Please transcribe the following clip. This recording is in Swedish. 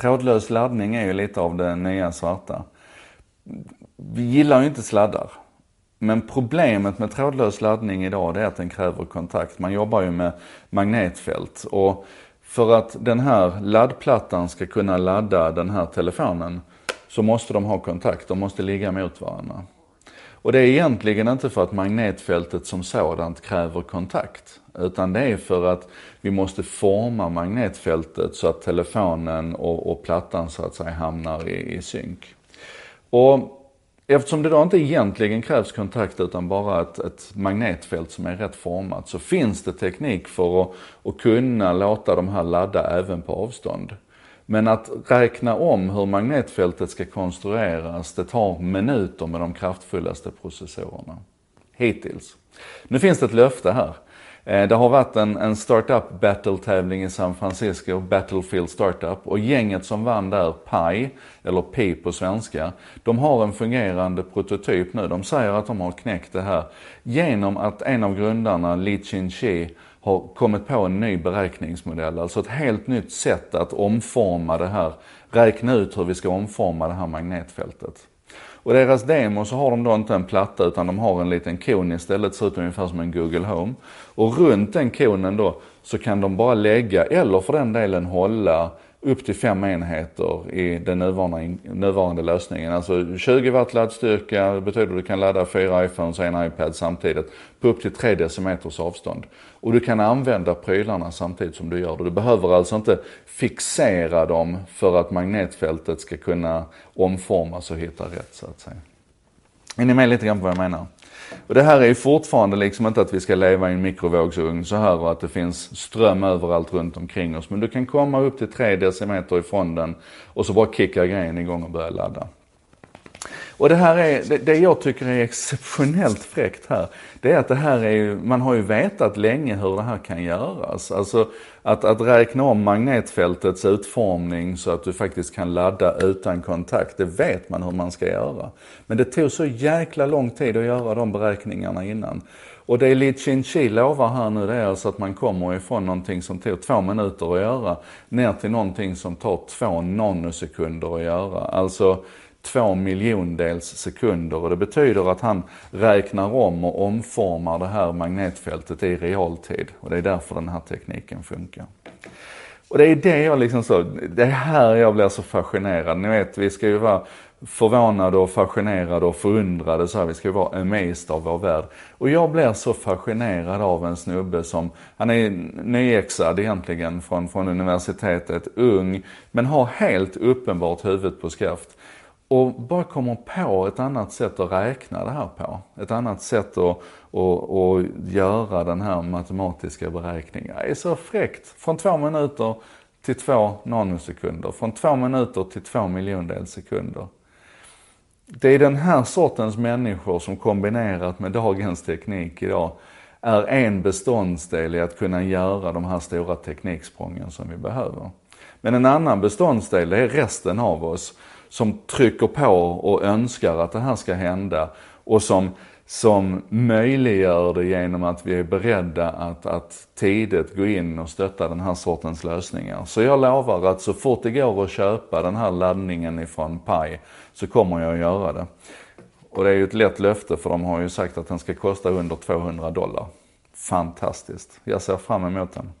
Trådlös laddning är ju lite av det nya svarta. Vi gillar ju inte sladdar. Men problemet med trådlös laddning idag det är att den kräver kontakt. Man jobbar ju med magnetfält och för att den här laddplattan ska kunna ladda den här telefonen så måste de ha kontakt, de måste ligga mot varandra. Och det är egentligen inte för att magnetfältet som sådant kräver kontakt. Utan det är för att vi måste forma magnetfältet så att telefonen och, och plattan så att säga hamnar i, i synk. Och Eftersom det då inte egentligen krävs kontakt utan bara ett, ett, magnetfält som är rätt format så finns det teknik för att, att kunna låta de här ladda även på avstånd. Men att räkna om hur magnetfältet ska konstrueras, det tar minuter med de kraftfullaste processorerna. Hittills. Nu finns det ett löfte här. Eh, det har varit en, en startup battle-tävling i San Francisco, Battlefield Startup. Och gänget som vann där, Pi, eller Pi på svenska, de har en fungerande prototyp nu. De säger att de har knäckt det här genom att en av grundarna, Li Chin-Chi, har kommit på en ny beräkningsmodell. Alltså ett helt nytt sätt att omforma det här, räkna ut hur vi ska omforma det här magnetfältet. Och deras demo så har de då inte en platta utan de har en liten kon istället, ser ut ungefär som en Google Home. Och runt den konen då så kan de bara lägga, eller för den delen hålla, upp till fem enheter i den nuvarande, nuvarande lösningen. Alltså 20 watt laddstyrka det betyder att du kan ladda fyra iPhones och en iPad samtidigt på upp till 3 decimeters avstånd. Och du kan använda prylarna samtidigt som du gör det. Du behöver alltså inte fixera dem för att magnetfältet ska kunna omformas och hitta rätt så att säga. Är ni med lite grann på vad jag menar? Och det här är ju fortfarande liksom inte att vi ska leva i en mikrovågsugn så här och att det finns ström överallt runt omkring oss. Men du kan komma upp till 3 decimeter ifrån den och så bara kicka grejen igång och börja ladda. Och det här är, det, det jag tycker är exceptionellt fräckt här, det är att det här är ju, man har ju vetat länge hur det här kan göras. Alltså att, att räkna om magnetfältets utformning så att du faktiskt kan ladda utan kontakt, det vet man hur man ska göra. Men det tog så jäkla lång tid att göra de beräkningarna innan. Och det Li Chin-Chi lovar här nu det är alltså att man kommer ifrån någonting som tog två minuter att göra ner till någonting som tar två nanosekunder att göra. Alltså två miljondels sekunder och det betyder att han räknar om och omformar det här magnetfältet i realtid och det är därför den här tekniken funkar. Och det är det jag liksom så, det är här jag blir så fascinerad. Ni vet, vi ska ju vara förvånade och fascinerade och förundrade så här. Vi ska ju vara amazed av vår värld. Och jag blir så fascinerad av en snubbe som, han är nyexad egentligen från, från universitetet, ung, men har helt uppenbart huvudet på skaft. Och bara kommer på ett annat sätt att räkna det här på. Ett annat sätt att, att, att göra den här matematiska beräkningen. Det är så fräckt. Från två minuter till två nanosekunder. Från två minuter till två miljondels sekunder. Det är den här sortens människor som kombinerat med dagens teknik idag är en beståndsdel i att kunna göra de här stora tekniksprången som vi behöver. Men en annan beståndsdel är resten av oss som trycker på och önskar att det här ska hända och som, som möjliggör det genom att vi är beredda att, att tidigt gå in och stötta den här sortens lösningar. Så jag lovar att så fort det går att köpa den här laddningen ifrån Pi så kommer jag att göra det. Och det är ju ett lätt löfte för de har ju sagt att den ska kosta under 200 dollar. Fantastiskt. Jag ser fram emot den.